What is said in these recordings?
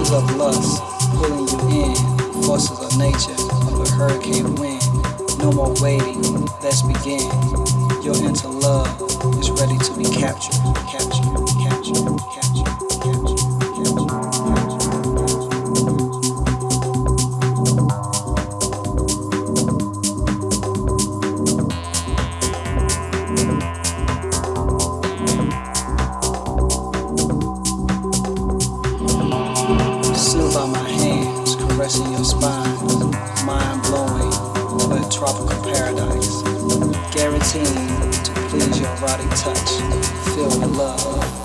forces of lust pulling you in, forces of nature of a hurricane wind. No more waiting, let's begin. Your inner love is ready to be captured, captured, captured. captured. paradise, guaranteed to please your erotic touch, feel with love.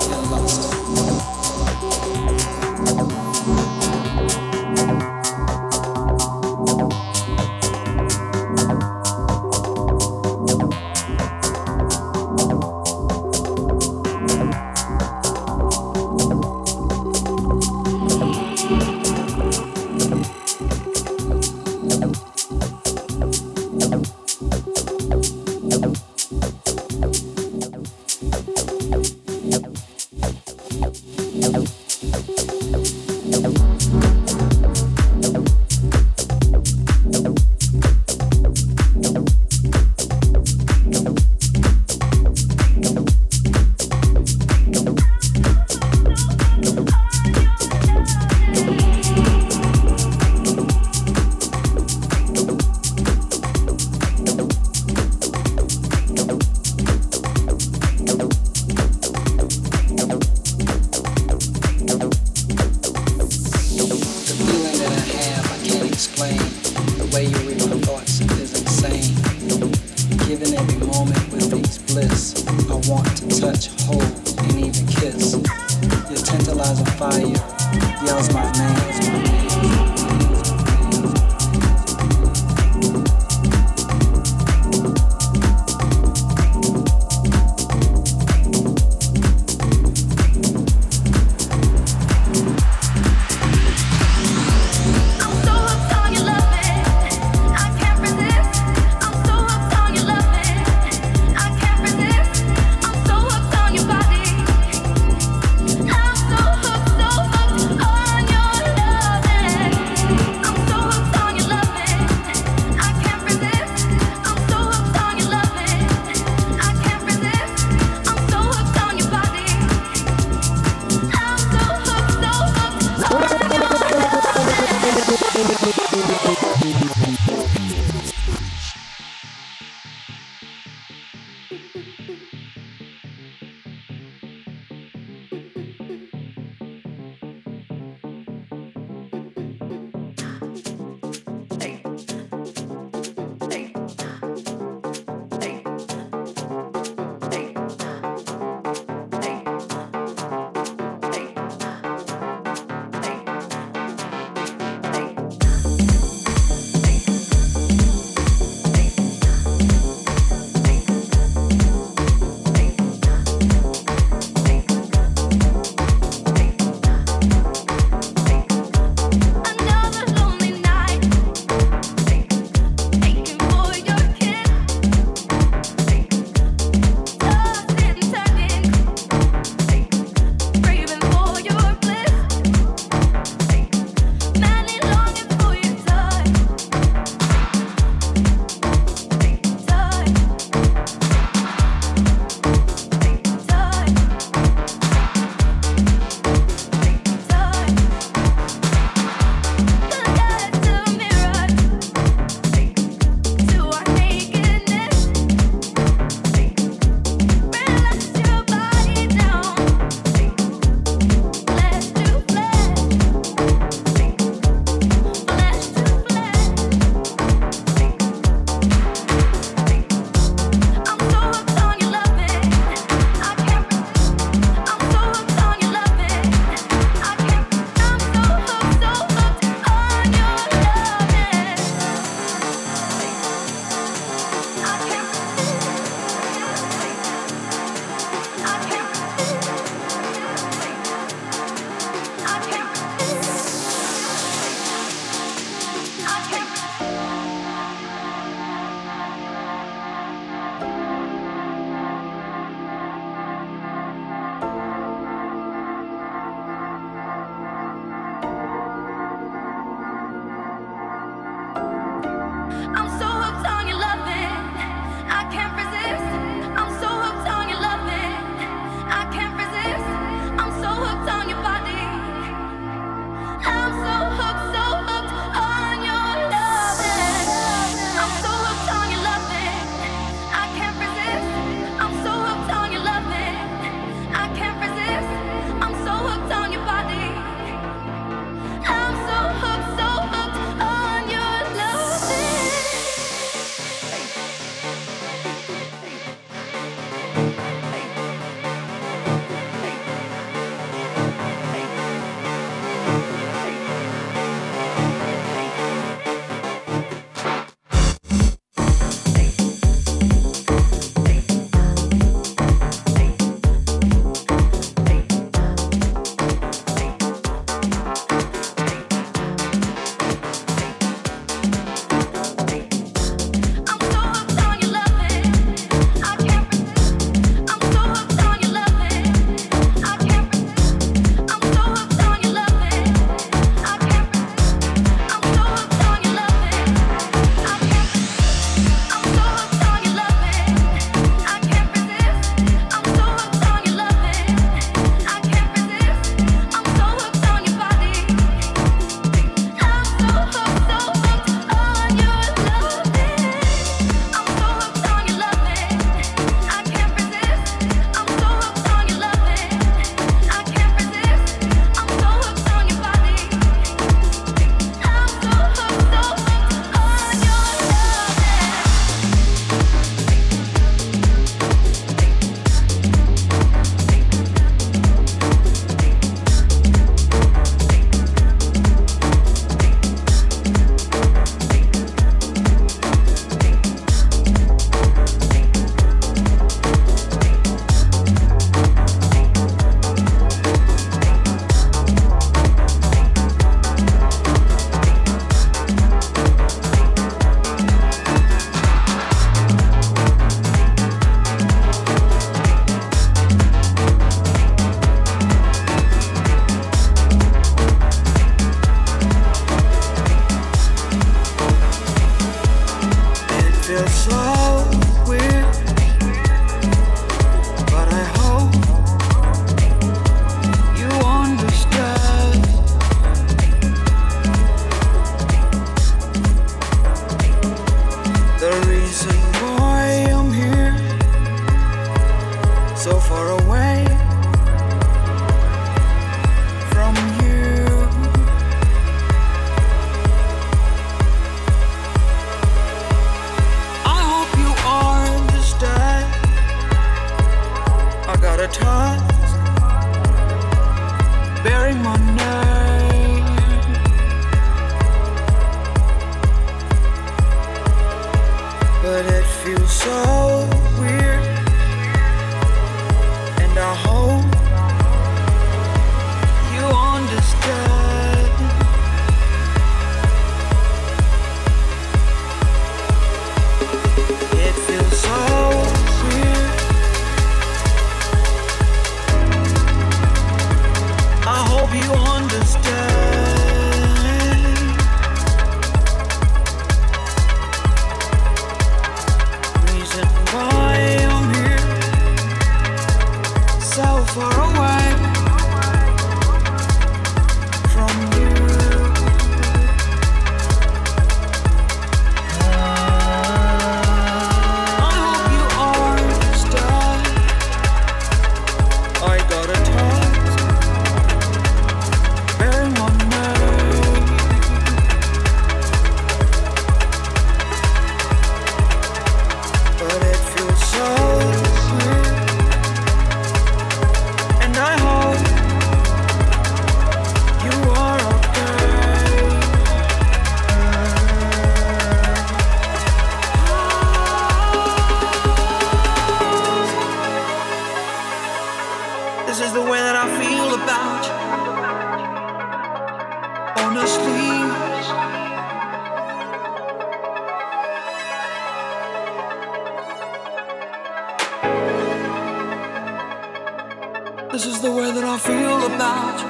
the way that I feel about you.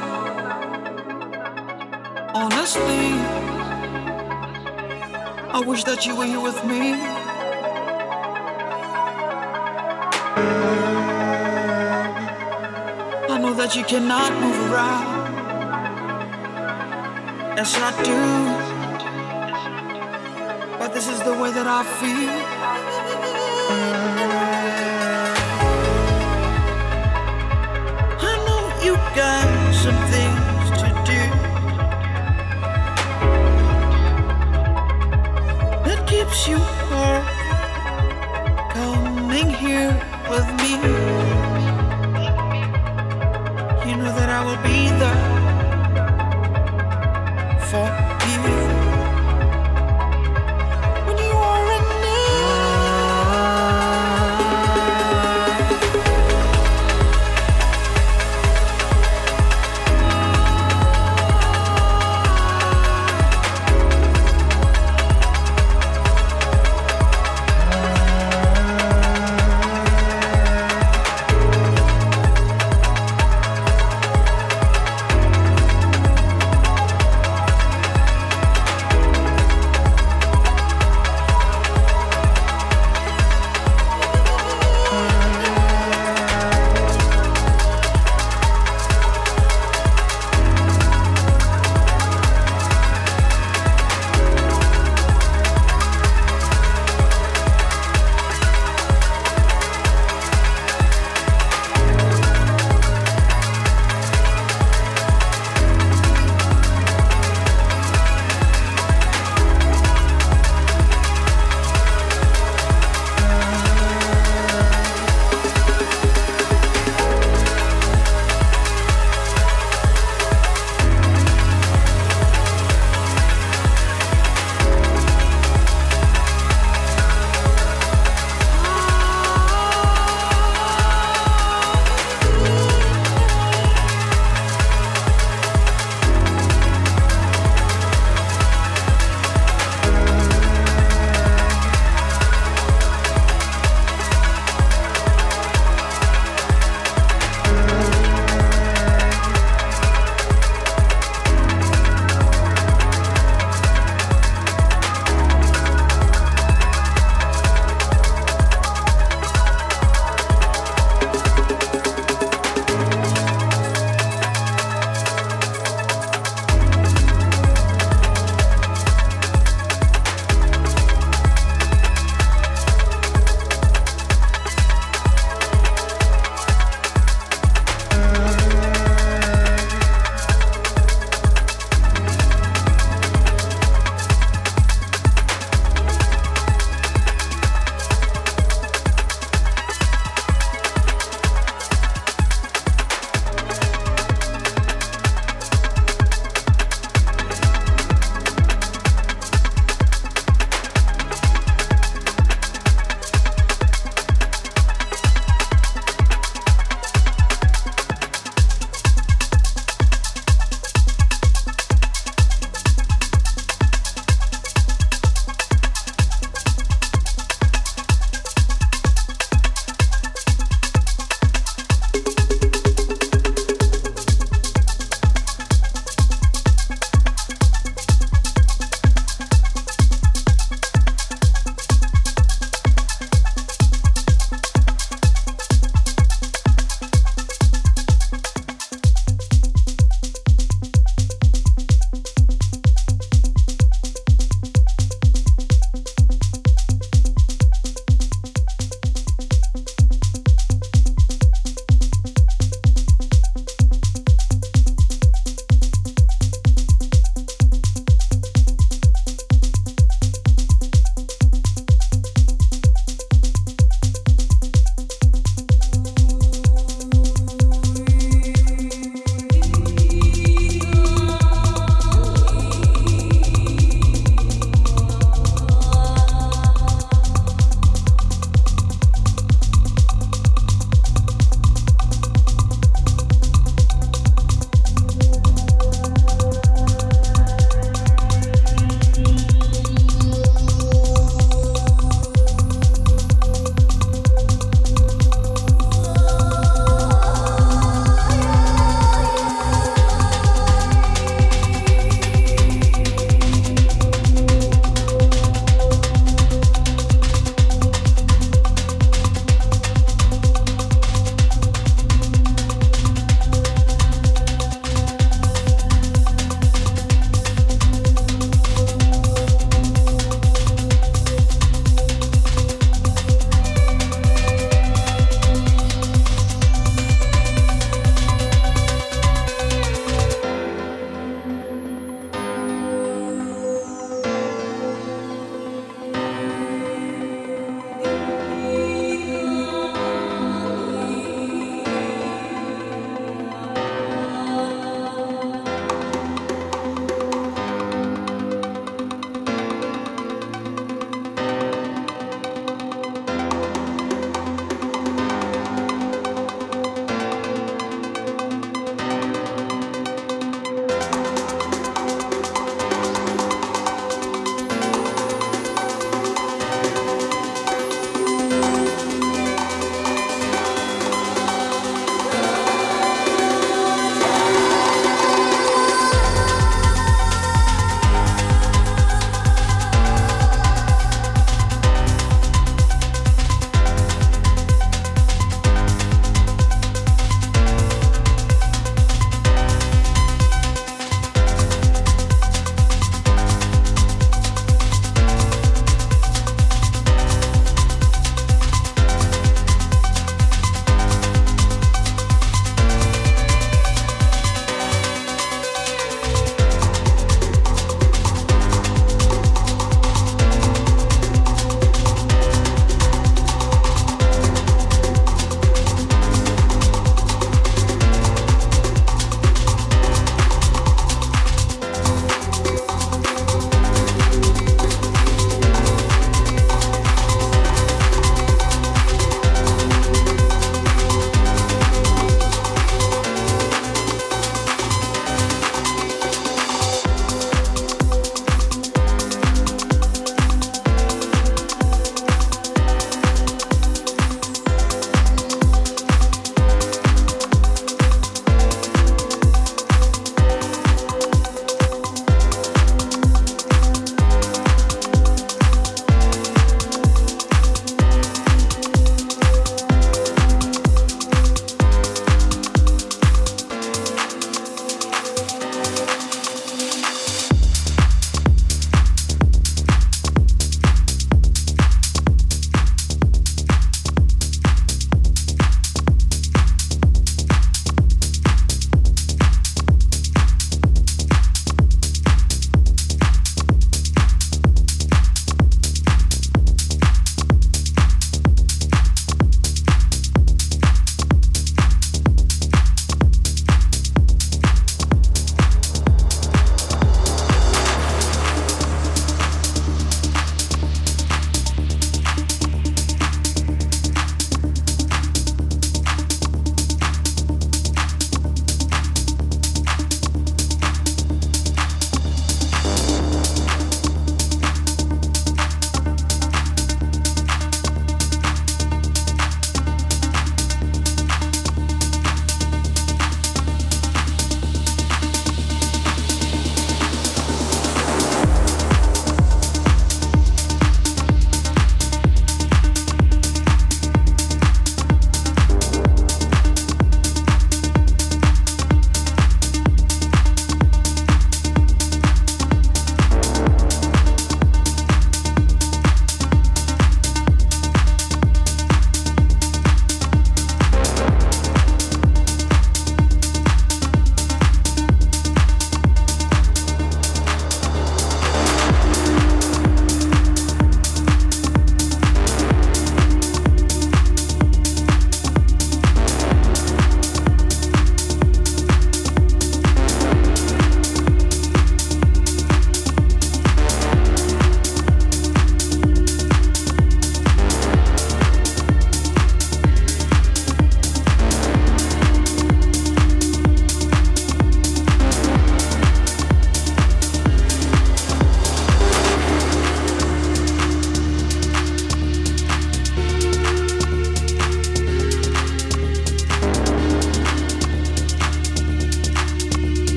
Honestly, I wish that you were here with me. I know that you cannot move around. as I do. But this is the way that I feel. sky